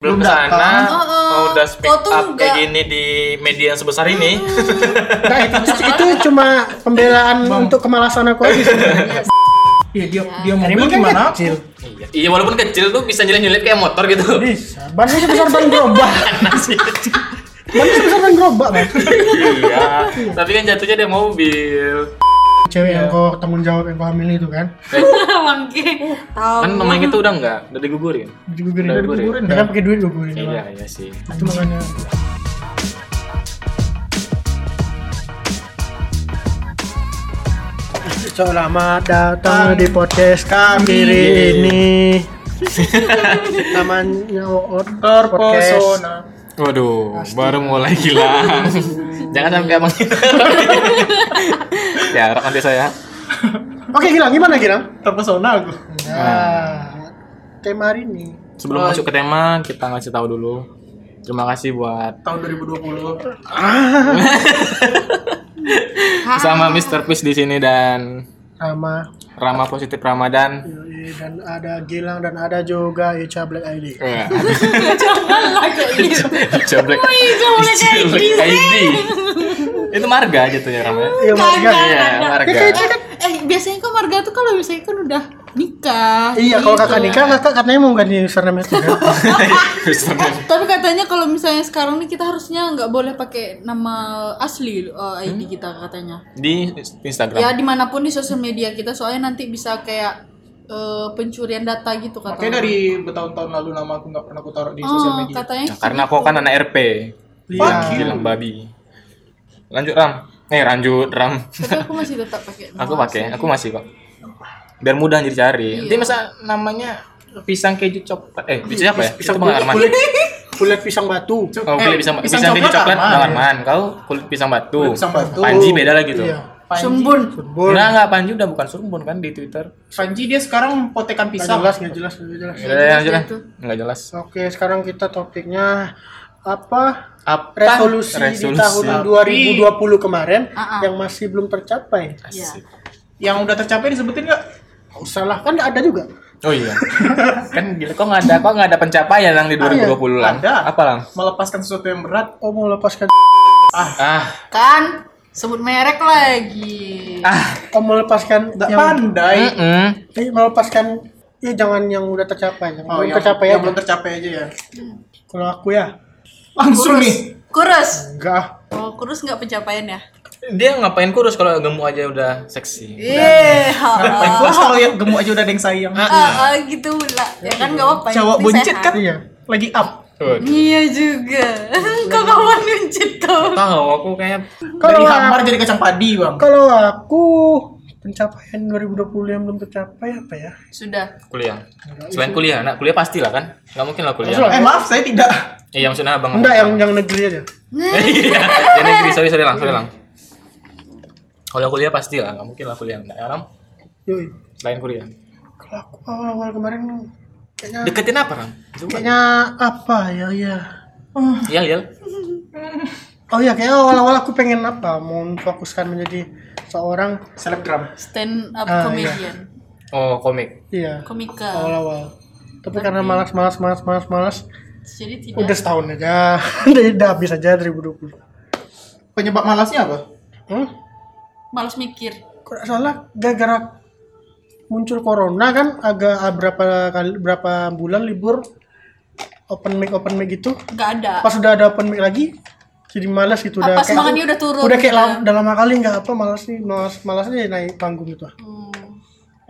belum ke sana datang. Oh, oh. oh, udah speak tuh up kayak nggak- gini di media yang sebesar ini Nah, itu, itu cuma pembelaan untuk kemalasan aku aja sebenarnya. Iya dia Ya. dia mobil Ini kan gimana? kecil. iya. iya walaupun kecil tuh bisa nyelip-nyelip kayak motor gitu Bisa. Bannya sebesar ban gerobak. Bannya sebesar ban gerobak, iya tapi kan jatuhnya dia mobil Cewek yang kau tanggung jawab yang kau hamil itu kan. Bangke. Tahu. kan namanya itu udah enggak udah digugurin Digugurin. Udah Digugurin. kan pakai duit gugurin. iya iya sih Itu makanya. Selamat datang di podcast kami ini. Namanya Oot Podcast. Waduh baru mulai gila jangan sampai abang ya harap nanti saya Oke, Gilang, gimana Gilang? Terpesona aku. Nah, tema hari ini. sebelum masuk ke tema kita ngasih tahu dulu terima kasih buat Tahun 2020. sama Mr. Fish di sini dan Rama, Rama Positif Ramadan Yoi, dan ada Gilang dan ada juga Ica Black ID. Lah kayak gitu. Jangan lah kayak Jablek gitu. ID itu marga gitu ya Rama Iya, Marga. Iya, marga. Eh, eh, biasanya kan marga tuh kalau misalnya kan udah nikah. Iya, kalau gitu. kakak nikah, kakak katanya mau ganti username itu kan? Tapi katanya kalau misalnya sekarang nih kita harusnya nggak boleh pakai nama asli uh, ID kita katanya. di Instagram Ya di mana pun di sosial media kita soalnya nanti bisa kayak eh, pencurian data gitu katanya. Makanya dari bertahun-tahun lalu nama aku nggak pernah aku taruh di sosial Oh, media. katanya Nah, karena aku kan anak RP Iya. bilang babi lanjut Ram eh lanjut Ram Tapi aku masih tetap pakai nama aku pakai aku masih kok biar mudah jadi cari nanti masa namanya pisang keju coklat eh pisang apa ya Pisang itu Bang Arman kulit, kulit pisang batu. Oh, kulit pisang, pisang pisang, keju coklat Arman. Bang Arman. Kau kulit pisang batu. Kulit pisang batu. Panji beda lagi tuh. Iya. Panji. Sumbun. Sumbun. Enggak, enggak Panji udah bukan surbun kan di Twitter. Panji dia sekarang potekan pisang. jelas, nggak jelas, nggak jelas. Udah ya, lanjut lah. itu. Enggak jelas. Oke, sekarang kita topiknya apa? Apa? Resolusi, di tahun 2020 kemarin Ah, ah. yang masih belum tercapai. Iya. Yang udah tercapai disebutin nggak? Nggak usah lah, kan ada juga. Oh iya. kan gila kok enggak ada kok enggak ada pencapaian lang di 2020 lang. Ada. Apa lang? Melepaskan sesuatu yang berat. Oh, mau lepaskan Ah, Kan sebut merek lagi. ah. Oh, mau lepaskan Nggak yang pandai. Mm-mm. eh, melepaskan ya jangan yang udah tercapai, yang Oh, belum yang, tercapai yang aja. belum tercapai aja ya. Kalau aku ya, Langsung nih. Kurus. enggak. ah. Oh, kurus nggak pencapaian ya? Dia ngapain kurus kalau gemuk aja udah seksi. Eh, Ngapain kurus kalau yang gemuk aja udah ada yang sayang. ah, ah, gitu lah. Ya kan nggak apa-apa. Cowok buncit kan Iya. lagi up. Tuh. Iya juga. Kau kawan buncit kau. Tahu aku kayak Dari hambar jadi kacang padi, Bang. Kalau aku pencapaian 2020 yang belum tercapai apa ya? Sudah. kuliah. Selain kuliah, nak kuliah pastilah kan? Enggak mungkin lah kuliah. Eh, maaf saya tidak. Iya maksudnya abang. Enggak yang yang negeri aja. Iya, yang negeri sorry sorry lang, sorry lang. Kalau kuliah pasti lah, nggak mungkin lah kuliah enggak ya Ram? Yoi. Lain kuliah. Kalau aku awal-awal kemarin kayaknya Deketin apa Ram? Coba. kayaknya apa ya ya. Iya iya. Oh iya kayak awal-awal aku pengen apa? Mau fokuskan menjadi seorang Selebgram. Stand up Ah, comedian. Oh komik. iya Komika. awal-awal. Tapi karena malas malas malas malas malas Jadi tidak. udah setahun aja. udah habis aja 2020. Penyebab malasnya apa? Hmm? Malas mikir. Nggak salah gara-gara muncul corona kan agak ah, berapa kali berapa bulan libur open mic open mic gitu Nggak ada. pas udah ada open mic lagi jadi malas gitu udah Apa semangatnya udah turun udah kayak gitu lam- udah lama kali nggak apa malas nih malas malasnya naik panggung gitu Hmm.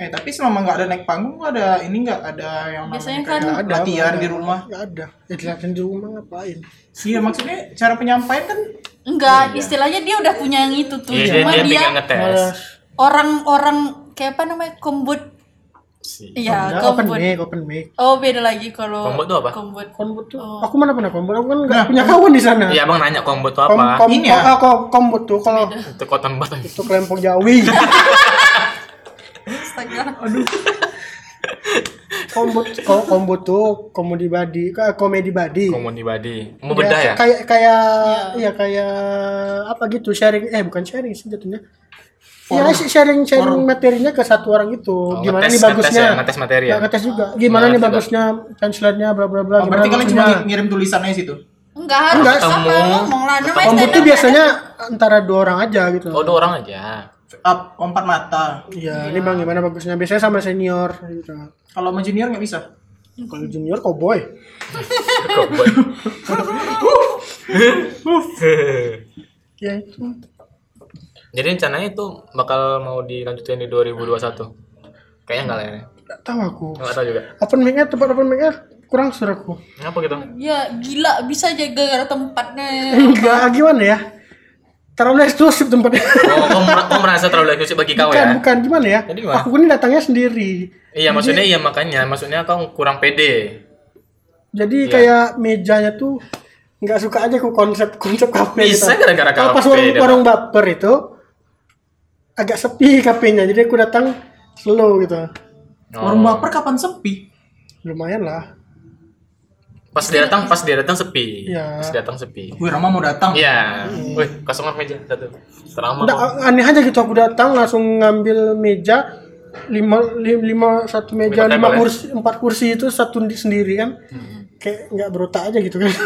Eh, tapi selama nggak ada naik panggung ada ini nggak ada yang Biasanya kan- kayak ada latihan ada. di rumah. nggak ada ya latihan di rumah ngapain Iya, maksudnya cara penyampaian kan Enggak, istilahnya dia udah punya yang itu tuh. Iya dia, Cuma dia dia malas orang-orang kayak apa namanya? Kombut. Iya, Nggak, open kombut. mic open mic Oh, beda lagi kalau Kombut tuh apa? Kombut. kombut tuh Oh. aku mana pernah kombut aku kan nggak punya kawan di sana Iya abang nanya kombot tuh kom apa? kom Ini ya? ah, kom- kombut tuh kalau Itu koton banget. itu kelempong jawi Astaga. Combo ko- combo tuh komedi body, komedi body. Komedi body. Mau bedah ya? Kayak kayak ya kayak apa gitu sharing eh bukan sharing sih jatuhnya. Ya sih sharing sharing materinya ke satu orang itu. Oh, Gimana ngetes- nih bagusnya? ngetes ya, ngetes materi ya? Nah, ngetes juga. Gimana Ngetes nih bagusnya punchline-nya bla bla bla Oh, berarti kalian cuma ngirim tulisannya situ. Enggak harus Enggak. Ketemu. ngomong lah tuh up biasanya antara dua orang aja gitu. Oh, dua orang aja. Up empat mata. Iya, ini Bang gimana bagusnya? Biasanya sama senior gitu. Kalau sama junior nggak bisa. Kalau junior cowboy. Cowboy. Ya itu. Jadi rencananya itu bakal mau dilanjutin di 2021. Kayaknya enggak lah ya. Enggak tahu aku. Enggak tahu juga. Open mic-nya tempat open mic-nya kurang sur aku. Ngapa gitu? ya gila bisa aja gara tempatnya Enggak gimana ya? Terlalu eksklusif tempatnya. Oh, kamu, mer- kamu merasa terlalu eksklusif bagi kau bukan, ya? bukan gimana ya? Jadi gimana? Aku ini datangnya sendiri. Iya, maksudnya iya makanya, maksudnya kau kurang pede. Jadi Iya. kayak mejanya tuh nggak suka aja aku konsep konsep kafe Bisa gitu. gara-gara Kalau pas kafe, warung, warung baper itu agak sepi kafenya. Jadi aku datang slow gitu. Oh. Warung baper kapan sepi? Lumayan lah. Pas dia datang, pas dia datang sepi. Iya. Pas dia datang sepi. Wih, Rama mau datang. Iya. Wih, kosongan meja satu. Terama Nggak, kok. aneh aja gitu aku datang langsung ngambil meja lima li- lima satu meja Lima lima table ya? kursi empat kursi itu satu di- sendiri kan kayak nggak berotak aja gitu kan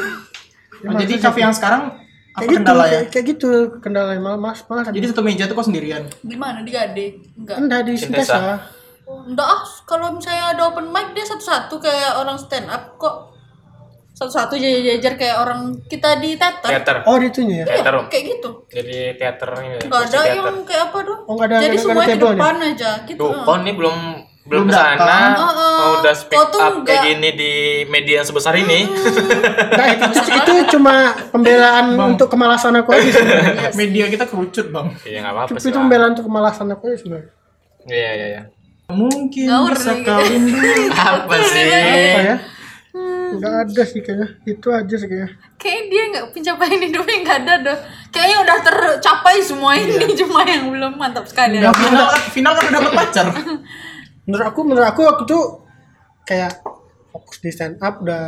Oh, jadi kafe yang sekarang apa kayak gitu kendala ya? kayak, kayak gitu kendala malah mas malah Jadi satu meja tuh kok sendirian. di mana di Gade enggak enggak di Sintesa. Sintesa enggak ah kalau misalnya ada open mic dia satu-satu kayak orang stand up kok satu-satu jajar-jajar kayak orang kita di teater Teater. oh di itunya ya Iya, Teater. kayak gitu Jadi teater ini. Enggak ada teater. yang kayak apa dong Oh, ada- jadi semuanya di nih? depan aja gitu Tuh, kau nih belum belum Belum ke sana. Oh, oh. Oh, udah speak Kau tuh up kayak nggak- gini di media yang sebesar ini. nah itu, itu, cuma pembelaan untuk kemalasan aku aja sebenarnya Media kita kerucut, Bang. Iya, enggak apa-apa itu, sih. itu Lah. pembelaan untuk kemalasan aku aja sebenarnya Iya, iya, iya. Mungkin Ngawur bisa kawin dulu. Apa sih? apa ya nggak ada sih kayaknya itu aja sih kayaknya Kayaknya dia nggak pencapaian hidupnya nggak ada dah. Kayaknya udah tercapai semua ini cuma yang belum mantap sekali. Ya, final, final kan udah dapat pacar. menurut aku menurut aku aku tuh kayak fokus di stand up udah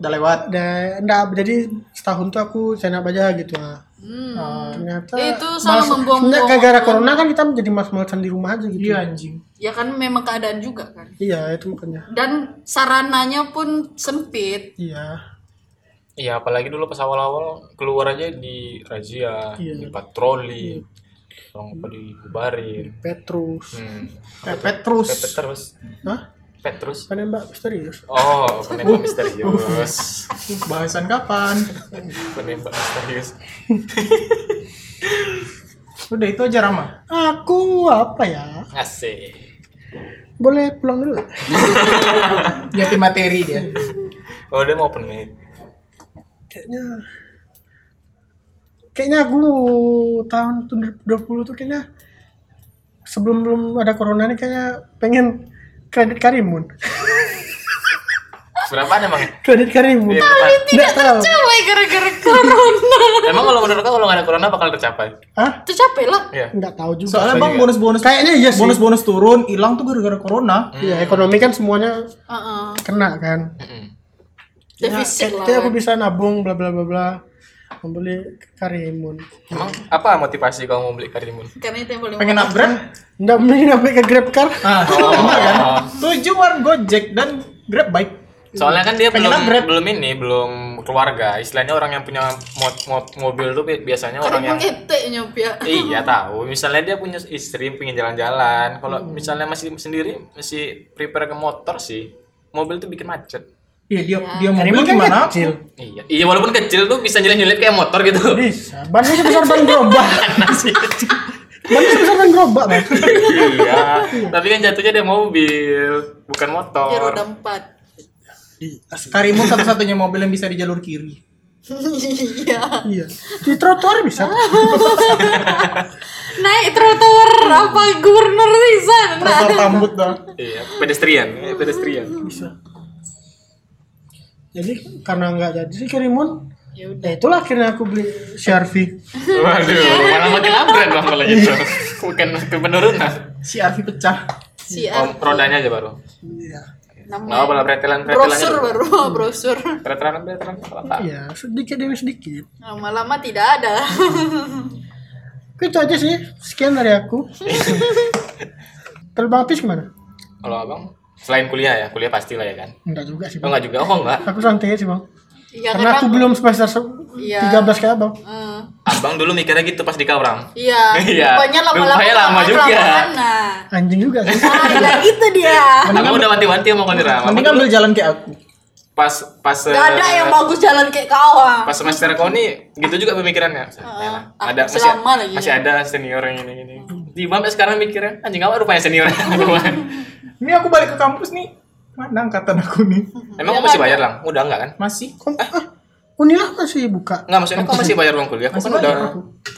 Udah lewat. udah enggak jadi setahun tuh aku stand up aja gitu lah Hmm. ternyata Itu sama malas- membuang-buang sebenarnya gara-gara corona kan kita jadi mas-malasan di rumah aja gitu Iya anjing. Ya kan memang keadaan juga kan. iya itu makanya Dan sarananya pun sempit. iya Iya, apalagi dulu pas awal-awal keluar aja di razia, Iya. di patroli, orang apa dibubarin. Petrus Hmm. Pepet terus. Hah? Petrus. penembak misterius Oh, penembak misterius. Bahasan kapan? penembak misterius. Udah itu aja Rama. aku apa ya Asik. boleh pulang dulu Nyiapin materi dia. Oh, dia mau open mic. kayaknya kayaknya aku tahun 2020 tuh kayaknya sebelum belum ada corona ini kayaknya pengen kredit Karimun Berapa ada, Mang? kredit Karimun Iya, berapa? nggak tahu Capai gara-gara corona. Emang kalau menurut kau kalau nggak ada corona bakal tercapai? Hah? Tercapai lah. Iya. nggak tahu juga Soalnya Bang bonus-bonus kayaknya iya sih bonus-bonus turun hilang tuh gara-gara corona. Iya, ekonomi kan semuanya Heeh. kena kan. Defisit lah. kayak aku bisa nabung bla bla bla bla membeli Karimun Emang apa motivasi kau mau beli karimun? Karena itu yang paling Pengen upgrade? nggak beli sampai ke Grab Car Ah, benar kan? Tujuan Gojek dan Grab bike. Soalnya kan dia Pengen belum upgrade. belum ini, belum keluarga. Istilahnya orang yang punya mod, mod mobil tuh bi- biasanya orang yang Karimun ete nyop ya. Iya tahu. Misalnya dia punya istri pengen jalan-jalan. Kalau misalnya masih sendiri masih prepare ke motor sih. Mobil tuh bikin macet. Iya dia dia mobil kan gimana? kecil Iya. Iya walaupun kecil tuh bisa nyelip-nyelip kayak motor gitu. bisa bannya sebesar ban gerobak bannya sebesar ban gerobak Bang. iya. Tapi kan jatuhnya dia mobil, bukan Dia motor. roda empat. Karimun satu-satunya mobil yang bisa di jalur kiri. Iya. iya di trotoar bisa Naik trotoar apa gubernur bisa. Trotoar rambut dah. Iya, pedestrian, pedestrian. bisa jadi karena nggak jadi sih Karimun Ya udah. ya itulah akhirnya aku beli CRV Waduh, malah makin upgrade dong kalau gitu. Bukan ke penurunan. Si Arfi pecah. Si Oh, rodanya aja baru. iya namanya apa lah pretelan pretelan brosur baru brosur pretelan pretelan apa Iya, sedikit demi sedikit. lama-lama tidak ada Itu aja sih. Sekian dari aku. Kalau Bang Apis gimana? kalau abang selain kuliah ya kuliah pasti lah ya kan Enggak juga sih, oh Bang. enggak juga oh enggak Aku santai sih, Bang. Iya Karena aku belum semester se- Iya. 13 kayak Abang. Eh, abang dulu mikirnya gitu pas di Kaurang iya Iya. rupanya lama-lama Rupanya lama juga. nah Anjing juga sih. ah ya itu dia abang udah wanti-wanti sama Konira Mending ambil jalan kayak aku. pas pas gak ada eh, yang bagus jalan kayak kau pas semester kau nih gitu juga pemikirannya Heeh. ada masih, lagi masih ada senior yang ini ini di sampai sekarang mikirnya anjing apa rupanya senior Ini aku balik ke kampus nih. Mana angkatan aku nih? emang kau masih bayar lang udah enggak kan Masih. Kok ah, Unila masih buka. Enggak maksudnya kau masih bayar uang kuliah Masih kan udah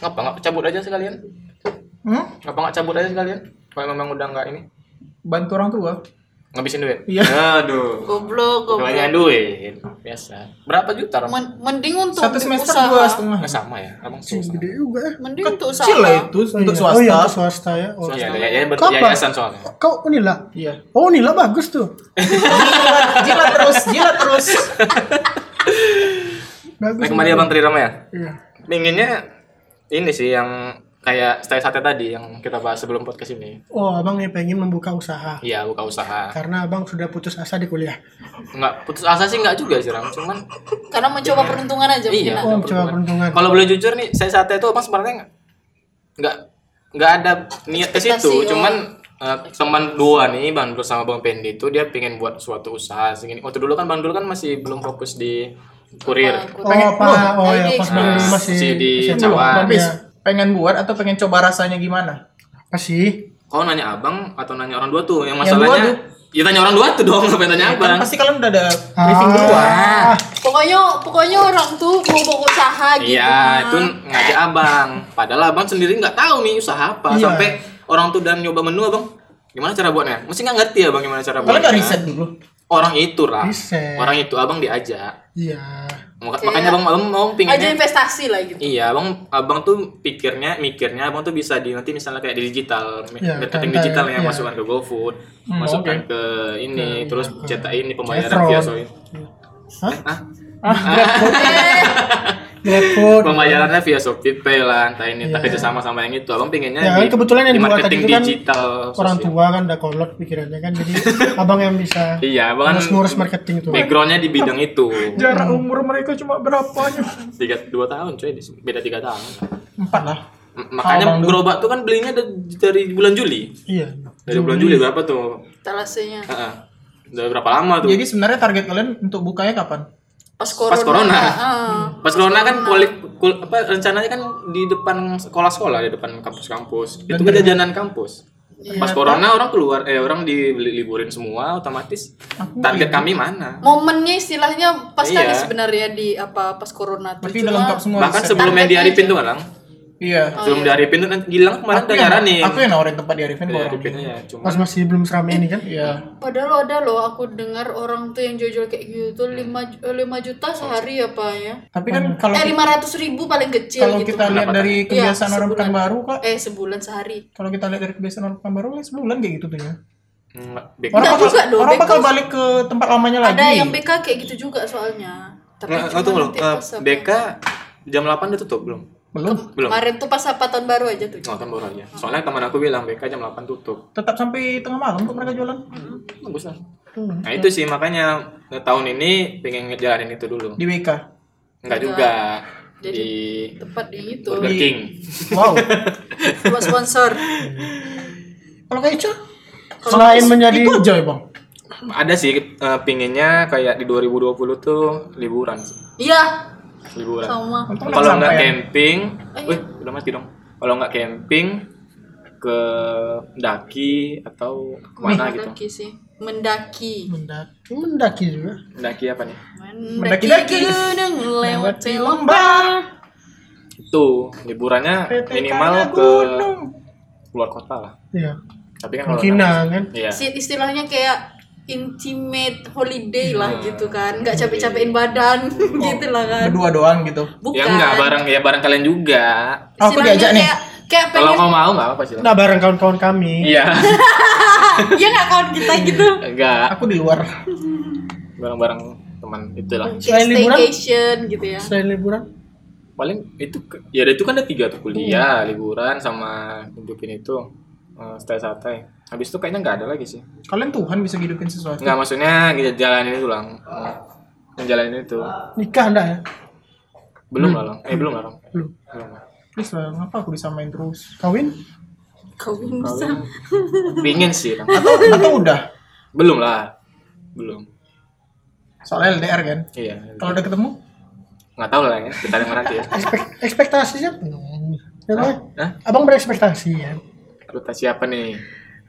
ngapa enggak cabut aja sekalian Hmm? ngapa enggak cabut aja sekalian kalau memang udah enggak ini Bantu orang tua. Ngabisin duit Iya. aduh goblok goblok kebanyakan duit biasa berapa juta? Men- mending untuk Satu untuk semester usaha. dua setengah. Nggak sama ya abang susah Gede juga. ya. mending untuk usaha Kecil lah itu untuk Oh, swasta. iya, untuk swasta ya. Oh. Iya, ya, ya, Kau apa? yayasan soalnya. Kau Unila? Iya. Oh, Unila bagus tuh. Jilat, jilat terus, jilat terus. Bagus. Nah, kembali Abang Trirama ya. Iya. Pinginnya ini sih yang kayak stay sate tadi yang kita bahas sebelum podcast ini. Oh, Abang nih pengen membuka usaha. Iya, buka usaha. Karena Abang sudah putus asa di kuliah. Enggak putus asa sih enggak juga sih, Ram. Cuman karena mencoba peruntungan aja mungkin Iya. Oh, coba peruntungan. kalau boleh jujur nih, saya sate itu Abang sebenarnya enggak enggak enggak ada niat ke situ, oh. cuman eh, teman dua nih Bang Dul sama Bang Pendi itu dia pengen buat suatu usaha segini. Waktu dulu kan Bang Dul kan masih belum fokus di kurir. Oh, Pak. Oh, ya, pas Bang Dul Ah, masih si di masih Habis, ya. Pengen buat atau pengen coba rasanya gimana? Masih. Kau nanya abang atau nanya orang dua tuh? Yang Yang masalahnya, tuh. ya tanya orang dua tuh dong, ngapain tanya abang? Kan pasti kalian udah ada briefing Ah. duluan. pokoknya pokoknya orang tuh mau buka usaha gitu Iya, ah. itu ngajak abang. Padahal abang sendiri nggak tahu nih usaha apa. Iya. Sampai orang tuh dan nyoba menu abang, gimana cara buatnya? Mesti nggak ngerti abang gimana cara Kalian buatnya. nggak riset dulu? Orang itu lah. Riset. Orang itu abang diajak. Iya. Maka- Makanya abang abang mau aja pinginnya. investasi lah gitu Iya, abang abang tuh pikirnya, mikirnya abang tuh bisa di nanti misalnya kayak di digital, Iya, marketing kayak- digital yang iya. masukkan ke GoFood, Hmm, masukkan oke. ke ini, Ke- terus ke cetak ini pembayaran via Soin. Hah? Ah, GrabFood. pembayarannya via Shopee lah, entah ini, entah Iya. kerjasama sama yang itu. Abang pinginnya Ya kan di, kebetulan yang di marketing itu kan digital. Orang sosial. tua kan udah kolot pikirannya kan. Jadi abang yang bisa Iya, abang kan ngurus-ngurus marketing tuh. backgroundnya di bidang itu. Jarak umur mereka cuma berapa? Tiga, dua tahun coy, beda tiga tahun. Empat lah. Makanya Abang dulu. gerobak tuh kan belinya da- dari bulan Juli. Iya. Dari bulan Juli berapa tuh? talasenya Heeh. Udah berapa lama tuh? Jadi sebenarnya target kalian untuk bukanya kapan? Pas corona, Pas corona. ah. Pas corona kan kuali, kul- apa rencananya kan di depan sekolah-sekolah, di depan kampus-kampus. Itu kan jajanan kampus. Pas corona orang keluar, eh orang diliburin semua otomatis. Target kami mana? momennya istilahnya pas Iya. kali sebenarnya di apa pas corona tuh Berarti udah lengkap semua. Bahkan riset. sebelum yang Targetnya diarifin aja. tuh kan, Iya. sebelum diarifin tuh kan Gilang kemarin Aku udah yang, nyaranin. aku yang nawarin tempat di Arifin. Diarifin ya, cuma Pas masih belum seramai ini kan. Iya. padahal ada loh aku dengar orang tuh yang jual kayak gitu lima eh, lima juta sehari apa ya Tapi kan kalau eh lima ratus ribu paling kecil kalau gitu kita lihat dari kebiasaan Iya, orang. Pekanbaru kak, eh sebulan sehari kalau kita lihat dari kebiasaan orang Pekanbaru ya sebulan kayak gitu tuh ya. Enggak, bek- Orang Enggak bakal, juga dong, orang bakal balik ke tempat lamanya lagi. ada yang BK kayak gitu juga soalnya tapi Nggak, nggak, tunggu loh. nanti Eh, BK jam 8 udah tutup belum? Belum. Belum. kemarin tuh pas apa tahun baru aja tuh Oh, kan baru aja. Soalnya teman aku bilang BK jam 8 tutup. Tetap sampai tengah malam kok mereka jualan Bagus lah. Nah, itu sih makanya tahun ini pengen ngejalanin itu dulu. di WK. Enggak juga Jadi- di tepat di itu Burger King. Wow. buat sponsor Kalau kayak Ica, selain menjadi itu aja bang. Ada sih eh, pinginnya kayak di 2020 tuh liburan sih. iya Liburan. sama Kalau nggak ya. camping, Eh, wih, udah mati dong. Kalau nggak camping ke daki atau ke mana gitu. mendaki sih mendaki mendaki, mendaki juga. Mendaki apa nih? mendaki Mendaki-daki. gunung lewat lembah Itu liburannya minimal ke keluar kota lah. Iya. Tapi kan kalau kan. Iya. Istilahnya kayak intimate holiday lah Hmm. gitu kan nggak capek-capekin badan gitu lah kan Berdua doang gitu. bukan Ya enggak bareng ya bareng kalian juga. Aku Istilahnya diajak nih. kayak kayak Kalau pengen kau mau nggak apa sih? Nah, bareng kawan-kawan kami. Iya. ya nggak kawan kita gitu Enggak. Aku di luar. Bareng-bareng teman itulah. Selain liburan? staycation gitu ya Selain liburan, Paling itu ya itu kan ada tiga tuh kuliah, liburan sama hidupin itu eh, stay santai. Habis itu kayaknya nggak ada lagi sih. Kalian Tuhan bisa hidupin sesuatu. Nggak maksudnya kita jalanin itu lang. Eh, Menjalanin itu. nikah enggak ya? Belum lah lang. Eh belum lah. Belum. Belum lah. Please lah, ngapa aku disamain terus? Kawin? kawin bisa Pingin sih lang. Atau atau udah? Belum lah. Belum. Soalnya LDR kan. Iya. Kalau udah ketemu, Nggak tahu lah ya. Kita dengar nanti ya. Ekspek ekspektasinya hmm. Ya? Hah? Abang berekspektasi ya. Kita siapa nih?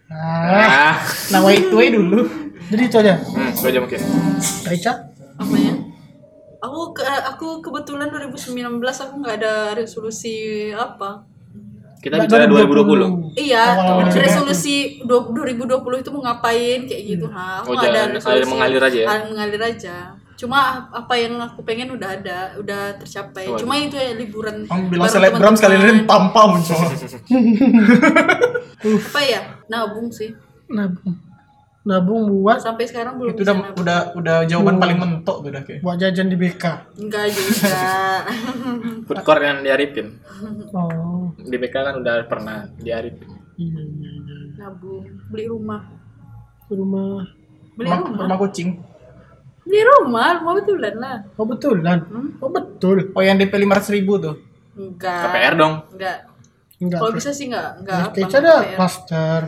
Ah, Ah. nah wait wait dulu. jadi itu aja. Hmm, itu aja mungkin. Raica? apa ya aku ke, aku kebetulan 2019 aku nggak ada resolusi apa Kita bicara 2020. iya Awal-awal resolusi du- 2020 itu mau ngapain kayak gitu nah aku Oh, nggak ada resolusi mengalir aja ya? Ah, mengalir aja cuma apa yang aku pengen udah ada udah tercapai Waduh. cuma itu ya liburan Kamu bilang selebgram sekali lain pam pam coba. apa ya nabung sih Nabung. Nabung buat sampai sekarang belum Itu udah nabung. udah udah jawaban paling mentok tuh udah kayak. buat jajan di BK. enggak juga Food court yang diarifin. Oh. Di BK kan udah pernah diarifin. Iya, iya, iya. nabung beli rumah rumah. beli Rumah, rumah rumah kucing. Beli rumah rumah betulan lah Oh betulan. Oh betul. Oh yang DP 500 ribu tuh. enggak KPR dong. enggak Enggak. kalau bisa sih enggak enggak apa Kayaknya ada KPR. cluster.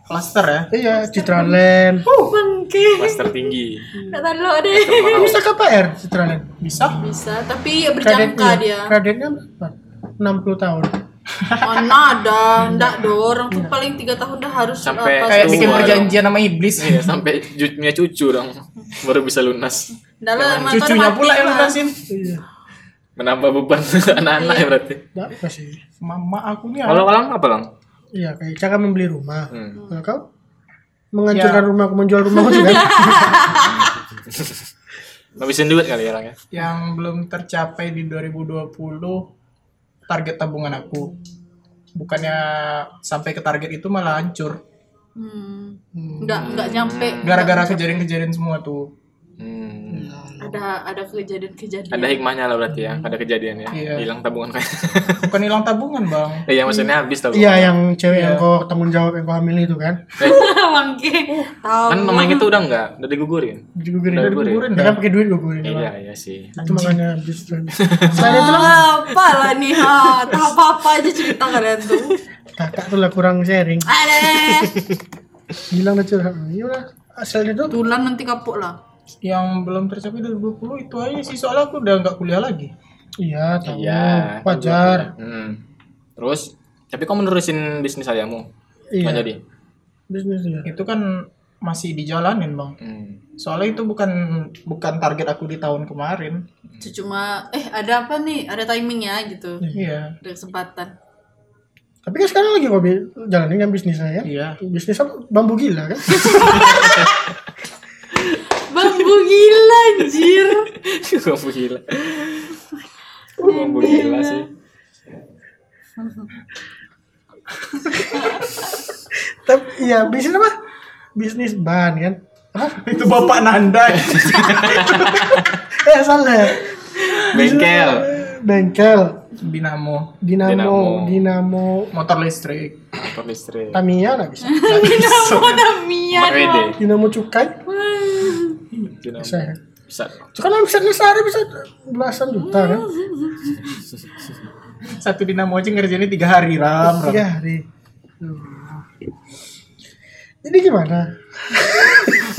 Cluster ya. Iya, Citraland. bangke Master tinggi. enggak tahu lo deh bisa KPR Citraland. Bisa. bisa tapi ya berjangka Kreditnya, dia kreditnya berapa? 60 tahun. Mana ada enggak do orang tuh paling tiga tahun dah harus Sampai apa Kayak bikin dong. perjanjian sama iblis. Iya, sampai punya cucu dong. Baru bisa lunas. dalam Cucunya mati pula yang lunasin. Iya. Menambah beban anak-anak ya berarti. Enggak apa sih. Mama aku nih. Kalau kalau apa lang? Iya, kayak cara membeli rumah. Hmm. Kalau kau menghancurkan rumahku, menjual rumahku juga. Ngabisin duit kali ya lang ya. yang belum tercapai di 2020 target tabungan aku. Bukannya sampai ke target itu malah hancur. Hmm. enggak enggak nyampe. Gara-gara kejadian-kejadian semua tuh Hmm. ada ada kejadian-kejadian Ada hikmahnya lah berarti ya. Ada kejadian ya. Iya. Hilang tabungan kayak. bukan hilang tabungan bang Iya, maksudnya habis tabungan. Iya, yang cewek yang kau tanggung jawab yang kau hamil itu kan. bangke tahu Kan namanya itu udah enggak, udah digugurin. Digugurin. Udah digugurin. gugurin Ya dah kan pakai duit gugurin. Iya, iya sih. Itu makanya habis. Selain itu lah, apa lah nih ha tak apa apa aja cerita kalian tuh kakak tuh lah kurang sharing. ada Bilang dah curhat. Iya lah. Asal itu tulan nanti kapok lah yang belum tercapai 2020 itu aja sih soalnya aku udah nggak kuliah lagi Iya, tahu. Iya. Wajar. Hmm. Terus, tapi kamu nerusin bisnis ayamu? Iya. Nggak jadi? Bisnis ya. itu kan masih dijalanin bang Hmm. soalnya itu bukan bukan target aku di tahun kemarin itu cuma eh ada apa nih ada timingnya gitu iya ada kesempatan Tapi kan sekarang lagi bi- jalanin kan bisnisnya ya. iya Bisnis apa? Bambu gila kan? bambu gila anjir Bambu gila. Bambu gila sih. Tapi iya, bisnis apa? Bisnis ban kan? Apa? itu bapak Nanda Eh salah. ya. Bengkel. Bengkel. dinamo Dinamo, Dinamo. Dinamo, motor listrik Motor listrik. Tamiya nggak bisa. Dinamo Tamiya Dinamo cukai Dinamo. bisa. ya? Bisa. Kan omsetnya sehari bisa belasan juta kan? satu dinamo aja ngerjainnya tiga hari ram, ram. Tiga hari. Tuh. Jadi gimana?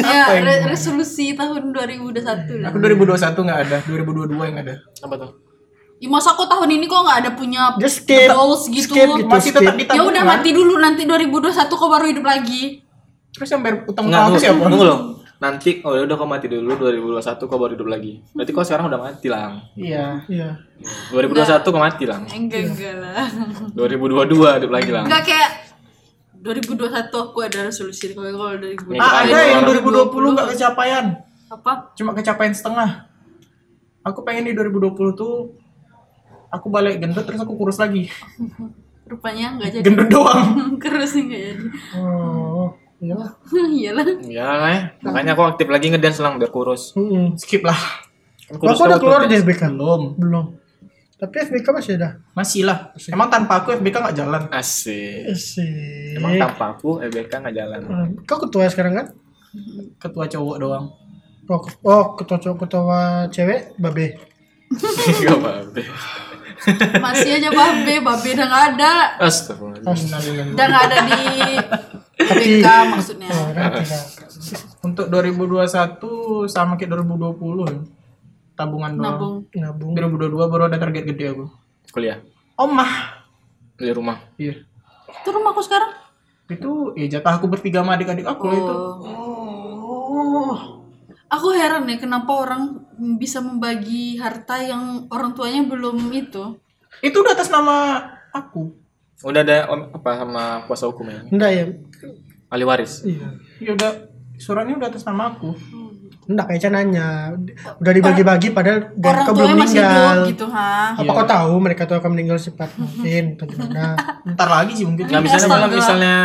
ya re- resolusi tahun 2021 lah aku 2021 nggak ada 2022 yang ada Apa tuh? ya, masa kok tahun ini kok nggak ada punya skip. goals gitu, Skip gitu. masih tetap di ya udah mati dulu nanti 2021 kok baru hidup lagi terus yang bayar utang tunggu, siapa tunggu loh. Nanti oh udah kau mati dulu 2021 kau baru hidup lagi. Berarti kau sekarang udah mati lang. iya. Iya. 2021 kau mati lang. enggak enggak lah. 2022 hidup lagi lang. enggak kayak 2021 aku ada resolusi. Kalau kalau 2020 ah Iya, ada yang 2020 2020 nggak kecapaian apa? Cuma kecapaian setengah. Aku pengen di 2020 tuh aku balik gendut terus aku kurus lagi. Rupanya nggak jadi. Gendut doang. Kurus nih nggak jadi. Oh, iya. iyalah Ya lah ya. Makanya aku aktif lagi ngedance lang biar kurus. Mm-mm. skip lah Kan Kok aku udah keluar di dance. FBK? belum Belum. Tapi FBK masih ada. masih lah emang tanpa aku FBK nggak jalan Asik. Sih. Emang tanpa aku EBK nggak jalan. Kau ketua sekarang kan? ketua cowok doang Oh, oh ketua cowok ketua cewek babe. Gak apa-apa. Masih aja babe babe udah nggak ada. Astagfirullah. udah nggak ada di BK maksudnya. Oh, untuk 2021 sama kayak 2020 ya. tabungan doang. Nabung. Nabung. 2022 baru ada target gede aku. Kuliah. Omah. Di rumah. iya. Itu rumahku sekarang? Itu ya jatah aku bertiga sama adik-adik aku lah itu. Oh. Aku heran ya kenapa orang bisa membagi harta yang orang tuanya belum itu. itu udah atas nama aku Udah ada om, apa sama kuasa hukumnya? Enggak ya? Ahli waris. Iya. ya udah suratnya udah atas nama aku Enggak kayak nanya. Udah dibagi-bagi padahal dan Orang kau belum tuanya masih hidup meninggal. gitu, ha. Apa kau tahu mereka tuh akan meninggal cepat mungkin atau gimana? ntar lagi sih mungkin Nggak misalnya misalnya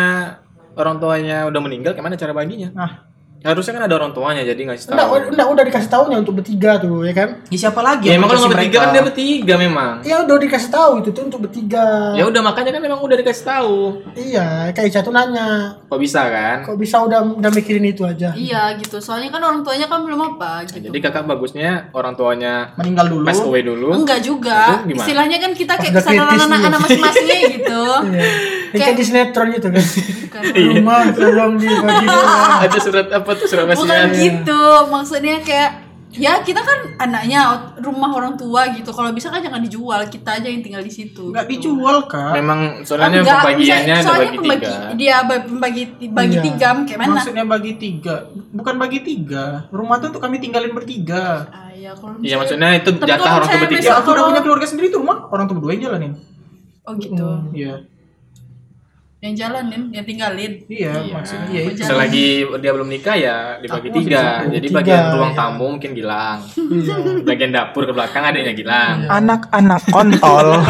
orang tuanya udah meninggal, gimana cara baginya? nah Harusnya kan ada orang tuanya jadi ngasih Enggak, tahu. enggak udah dikasih tahunya untuk bertiga tuh ya kan? ya siapa lagi Ya emang kalau bertiga kan dia bertiga memang. Iya udah dikasih tahu itu tuh untuk bertiga. Ya udah makanya kan memang udah dikasih tahu. Iya, kayak Ica tuh nanya, Kok bisa kan? kok bisa udah udah mikirin itu aja? Iya gitu. Soalnya kan orang tuanya kan belum apa gitu. Jadi kakak bagusnya orang tuanya meninggal dulu pass away dulu. Enggak juga. Istilahnya kan kita kayak udah kesadaran kritis anak, nih. anak masing-masingnya gitu. Iya. Kayak di sinetron gitu kan. Bukan, Rumah tolong dibagi dua. Ada surat apa tuh surat bukan gitu. Maksudnya kayak ya kita kan anaknya rumah orang tua gitu. Kalau bisa kan jangan dijual. Kita aja yang tinggal di situ. nggak gitu. dijual kak Memang soalnya Enggak, pembagiannya misalnya- soalnya bagi pembagi, tiga. Dia ba- pembagi bagi Iya. tiga kayak mana? maksudnya bagi tiga bukan bagi tiga rumah tuh untuk kami tinggalin bertiga Ah, ya, kalau Iya misalnya- maksudnya itu jatah orang tua bertiga. ya aku udah punya keluarga sendiri tuh rumah orang tua berdua yang jalanin Oh gitu. iya Yang jalanin, yang tinggalin. iya maksudnya iya itu Selagi dia belum nikah ya dibagi Aku masih tiga. Jadi tiga, bagian ruang ya. tamu mungkin Gilang. Iya. Bagian dapur ke belakang adanya Gilang. anak-anak kontol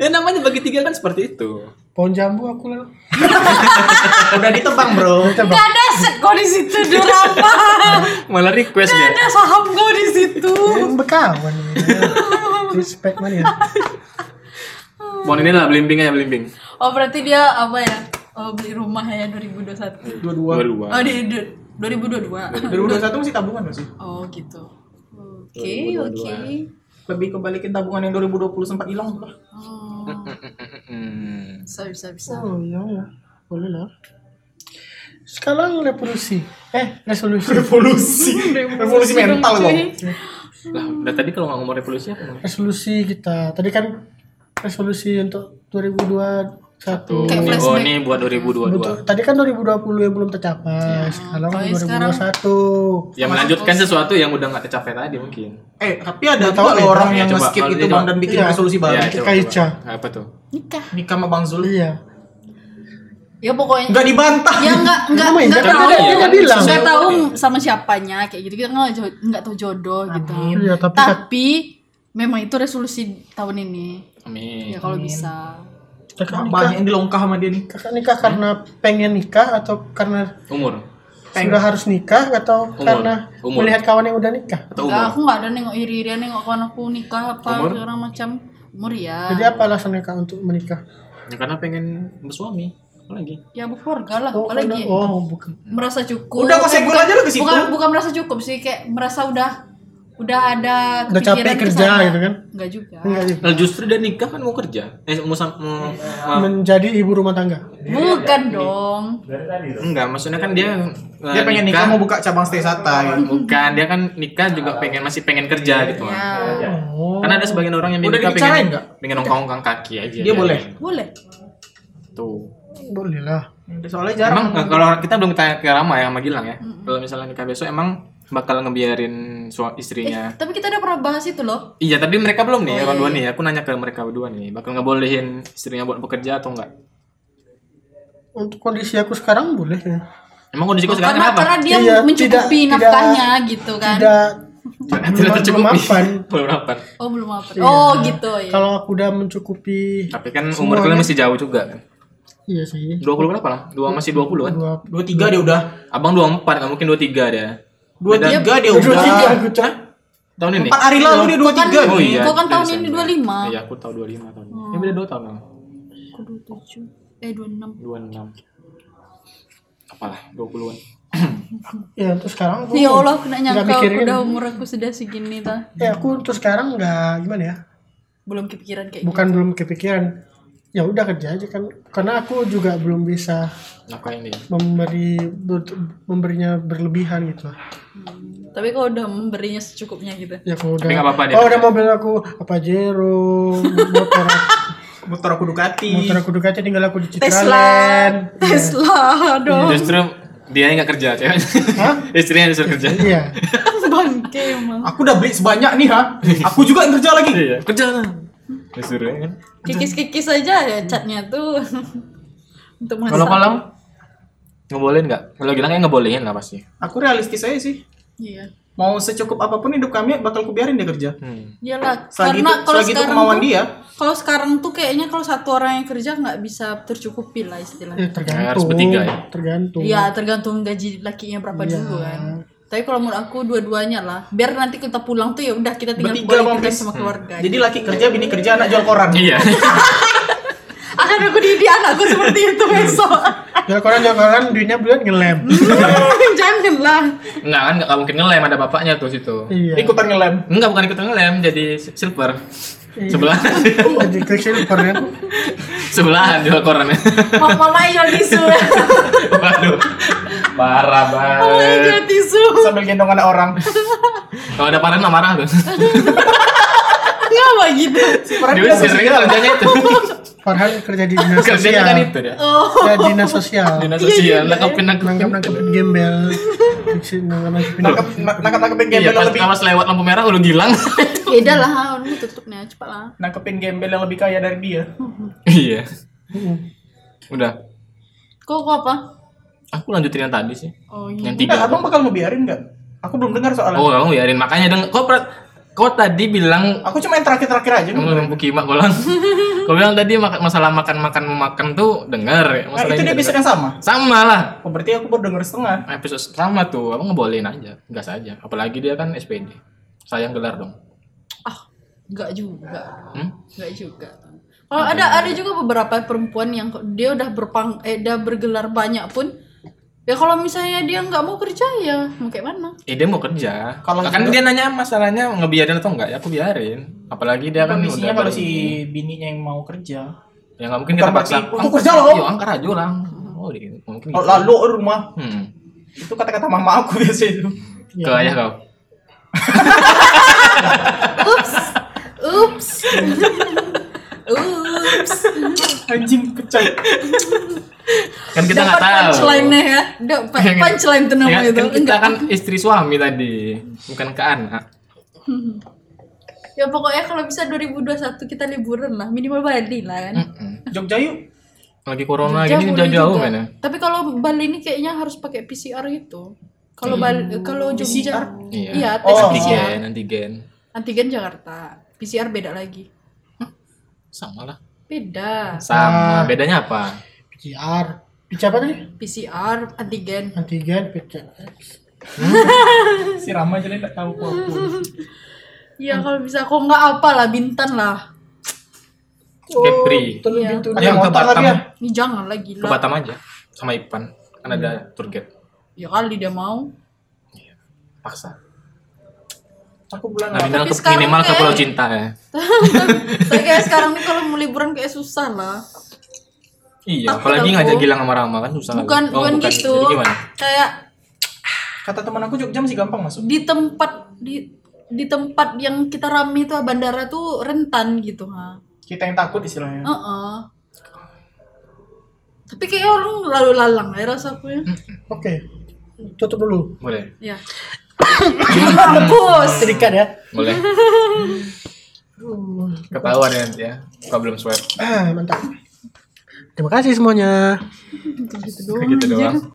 Ya namanya bagi tiga kan seperti itu. Pohon jambu aku lah. udah ditebang bro Gak ada set di situ drama. Malah request Gak dia. ada saham kok di situ. Yang berkawan. Respect mana ya? Mohon ini lah belimbing aja belimbing. Oh berarti dia apa ya? Oh, beli rumah ya 2021. dua-dua Dua-dua. Oh di du- 2022. 2021 masih tabungan masih Oh gitu. Oke oke. lebih kebalikin tabungan yang 2020 sempat hilang tuh lah Oh Hmm. bisa bisa bisa. Oh iya ya. Boleh lah. Sekarang revolusi. Eh, resolusi. revolusi revolusi mental kok Lah, udah tadi kalau nggak ngomong revolusi apa? resolusi kita. Tadi kan resolusi untuk 2021. Kayak Ini, oh flashback. ini buat 2022. Betul. Tadi kan 2020 yang belum tercapai. Sekarang kalau yang sekarang- 2021. Ya melanjutkan sesuatu yang udah nggak tercapai tadi mungkin. eh tapi ada Nggak tahu beda. orang Ya, yang coba, skip itu bang dan bikin Iya. resolusi baru Ya, Kayak coba, coba. Ica. Apa tuh? Nikah. nikah sama bang Zul Iya. Ya pokoknya. nggak dibantah Ya enggak enggak Namanya enggak kan tahu. dia- dia bilang. Enggak tahu sama siapanya kayak gitu. Kita enggak jo- enggak tahu jodoh gitu. Iya, tapi Tapi memang itu resolusi tahun ini. Amin. Ya kalau bisa. Kakak nikah, banyak yang dilongkah sama dia nih kakak nikah karena pengen nikah atau karena Umur sudah harus nikah atau Umur. karena Umur. melihat kawan yang udah nikah. atau Enggak, umur? aku enggak ada nengok iri-irian nengok kawan aku nikah apa Umur? segala macam. Umur ya. Jadi apa alasan nikah untuk menikah? Ya, karena pengen bersuami. Apa lagi? Ya berkeluarga lah, Oh, apalagi oh bukan. merasa cukup. Udah, kok Eh, bukan- aja lu ke situ. Bukan bukan merasa cukup sih, kayak merasa udah udah ada Udah capek kerja sana. gitu kan? Enggak juga. Enggak juga. Nah, justru dia nikah kan mau kerja. Eh mau sam- mau, mau- Menjadi ibu rumah tangga. Bukan dong. enggak, maksudnya kan dia eh, dia pengen nikah mau buka cabang stay satai Bukan, dia kan nikah juga pengen masih pengen kerja gitu. Ya, Oh. Karena ada sebagian orang yang Udah nikah pengen nggak? pengen nongkrong kaki aja. Dia boleh? boleh. Tuh. Boleh lah. soalnya jarang Emang kalau kita belum tanya ke Rama ya sama Gilang ya. Kalau misalnya nikah besok emang bakal ngebiarin suami istrinya. Tapi kita udah pernah bahas itu loh. Iya, tapi mereka belum nih, orang dua nih. Aku nanya ke mereka berdua nih, bakal ngebolehin istrinya buat bekerja atau enggak? Untuk kondisi aku sekarang boleh ya. Emang kondisi kau sekarang Karena kenapa? karena dia Iya, mencukupi tidak- nafkahnya gitu kan. Tidak Tidak belum tercukupi. mapan. Belum mapan. Oh belum apa. Iya. Oh gitu ya. Kalau aku udah mencukupi Tapi kan Semuanya. umur kalian masih jauh juga kan. iya sih. 20 berapa lah? Dua masih 20 kan? Dua Dua tiga dia udah. Abang 24, nggak mungkin 23 dia. Dua tiga dia dua tiga udah. aku cak. Tahun ini? Empat hari lalu dia dua tiga. Oh iya. Kau kan tahun Desember. ini 25. Iya, aku tahu 25 tahun. ini. Ya beda 2 tahun. lah. Aku 27. Eh 26. 26. Apalah, 20-an. Ya terus sekarang aku Ya Allah, aku nggak nyangka mikirin. udah umur aku sudah segini dah. Ya aku terus sekarang nggak gimana ya? Belum kepikiran kayak Bukan belum kepikiran. Ya udah kerja aja kan. Karena aku juga belum bisa dia? memberi ber- memberinya berlebihan gitu. gitu. Tapi kalau udah memberinya secukupnya gitu. Ya kalau udah dia Oh, kerja. udah mobil aku apa Jero, motor Motor aku Ducati. motor aku Ducati tinggal aku di Tesla. Citraland. Tesla dong. Justru dia yang nggak kerja, cewek. Istrinya yang disuruh kerja. Iya. Bangke emang. Aku udah beli sebanyak nih ha. Aku juga yang kerja lagi. Iya, kerja lah. Disuruh ya kan. Kikis-kikis aja ya catnya tuh. Untuk masak. Kalau kalau ngebolehin nggak? Kalau bilang kayak ngebolehin lah pasti. Aku realistis aja sih. Iya. Mau secukup apa pun hidup kami bakal kubiarin dia kerja. Hmm. Iyalah, Selagi itu, karena kalau selagi itu sekarang kemauan tuh, dia. kalau sekarang tuh kayaknya kalau satu orang yang kerja nggak bisa tercukupi lah Ya, istilahnya. tergantung. harus bertiga ya? Tergantung. Iya, tergantung gaji lakinya berapa Iya. dulu kan. Tapi kalau menurut aku dua-duanya lah. Biar nanti kita pulang tuh ya udah kita tinggal Bertiga, Pis. sama keluarga. Jadi laki kerja, bini kerja, anak jual koran. Iya. akan aku didik anakku seperti itu besok. Ya koran ya koran duitnya bulan ngelem. Janganlah. Enggak kan nggak mungkin ngelem ada bapaknya tuh situ. iya. Ikutan ngelem. Enggak bukan ikut ngelem jadi silver. Sebelahan. Jadi ke silver ya. Sebelahan jual korannya. Mama jual tisu. Waduh. Parah banget. jual tisu. Sambil gendong anak orang. Kalau ada parah mah marah tuh. Ngapa gitu? Farhan Dia sering kerjanya itu. Farhan kerja di dinas Kerjanya sosial. kan itu dia. Oh. Ya dinas sosial. Dinas sosial nangkepin nangkepin. Nangkep nangkepin gembel. Nangkep nangkepin. Nangkep nangkep nangkepin Iya, gembel pas, yang lebih pas lewat lampu merah udah gilang. Beda lah, lu tutup nih cepat lah. nangkepin gembel yang lebih kaya dari dia. iya. Udah. Kok kok apa? Aku lanjutin yang tadi sih. Oh iya. Yang Enggak, tiga. abang bakal ngebiarin enggak? Aku belum dengar soalnya. Oh, kamu biarin. Makanya deng kau per- kau tadi bilang Aku cuma yang terakhir-terakhir aja. kamu ngomong kimak bolang. kau bilang tadi masalah makan makan makan tuh dengar. Nah, Masalah itu ini dia episode dengar. yang sama. Sama lah. Oh, berarti aku baru dengar setengah. Episode sama tuh. Abang ngebolehin aja. Gas aja. Apalagi dia kan SPD. Sayang gelar dong. Ah, enggak juga. Hmm? Enggak juga. Kalau ada ada juga beberapa perempuan yang dia udah berpang eh udah bergelar banyak pun ya kalau misalnya dia nggak mau kerja ya mau kayak mana? Eh dia mau kerja. Kalau kan dia nanya masalahnya ngebiarin atau enggak, ya aku biarin. Apalagi dia kan udah kalau si bininya yang mau kerja. ya nggak mungkin kita paksa. "Untuk kerja loh." Iya, angkat aja lah. Oh, di, mungkin Oh, gitu. lalu rumah. Hmm. Itu kata-kata mama aku biasa itu. Ke ayah kau. Ups. Ups. Ups. Anjing pecah. Kan kita nggak Dapat tahu. punchline-nya ya. Dapat punchline tuh Ya, nama itu. kan kita Enggak. kan istri suami tadi, bukan ke anak. Ya pokoknya kalau bisa 2021 kita liburan lah, minimal Bali lah kan. Jogja yuk. Lagi corona Jogja gini jauh-jauh mana? Tapi kalau Bali ini kayaknya harus pakai PCR itu. Kalau Bali kalau Jogja? Iya. Iya, tes Oh. PCR. Antigen, antigen. Antigen Jakarta. PCR beda lagi. Sama lah. Beda. Sama. Bedanya apa? PCR. PCR apa tadi? PCR, antigen. Antigen, PCR. Si Rama aja enggak tahu kok. Iya kalau bisa kok nggak apa lah bintan lah. Kepri. Telu Iya. Ayo ke lagi Batam. Ini jangan lah Ke. Batam aja. Sama Ipan. Kan ada tour guide. Ya kali dia mau. Paksa. Aku bulan Nah, minimal, Tapi ke, Pulau Cinta ya. Tapi kayak sekarang nih kalau mau liburan kayak susah lah. Iya, Takut apalagi aku. ngajak Gilang sama Rama kan susah. Bukan Oh, bukan gitu. Jadi gimana? Kayak Kata teman aku Jogja masih gampang masuk. di tempat di di tempat yang kita rame itu bandara tuh rentan gitu ha. Kita yang takut istilahnya. Heeh. Tapi kayak orang lalu lalang ya rasaku ya. Oke. Tutup dulu. Boleh. Ya. Bagus. Sedikit ya. Boleh. Ketahuan ya nanti ya. Problem sweat. Ah, mantap. Terima kasih semuanya. Gitu doang. Kayak gitu doang.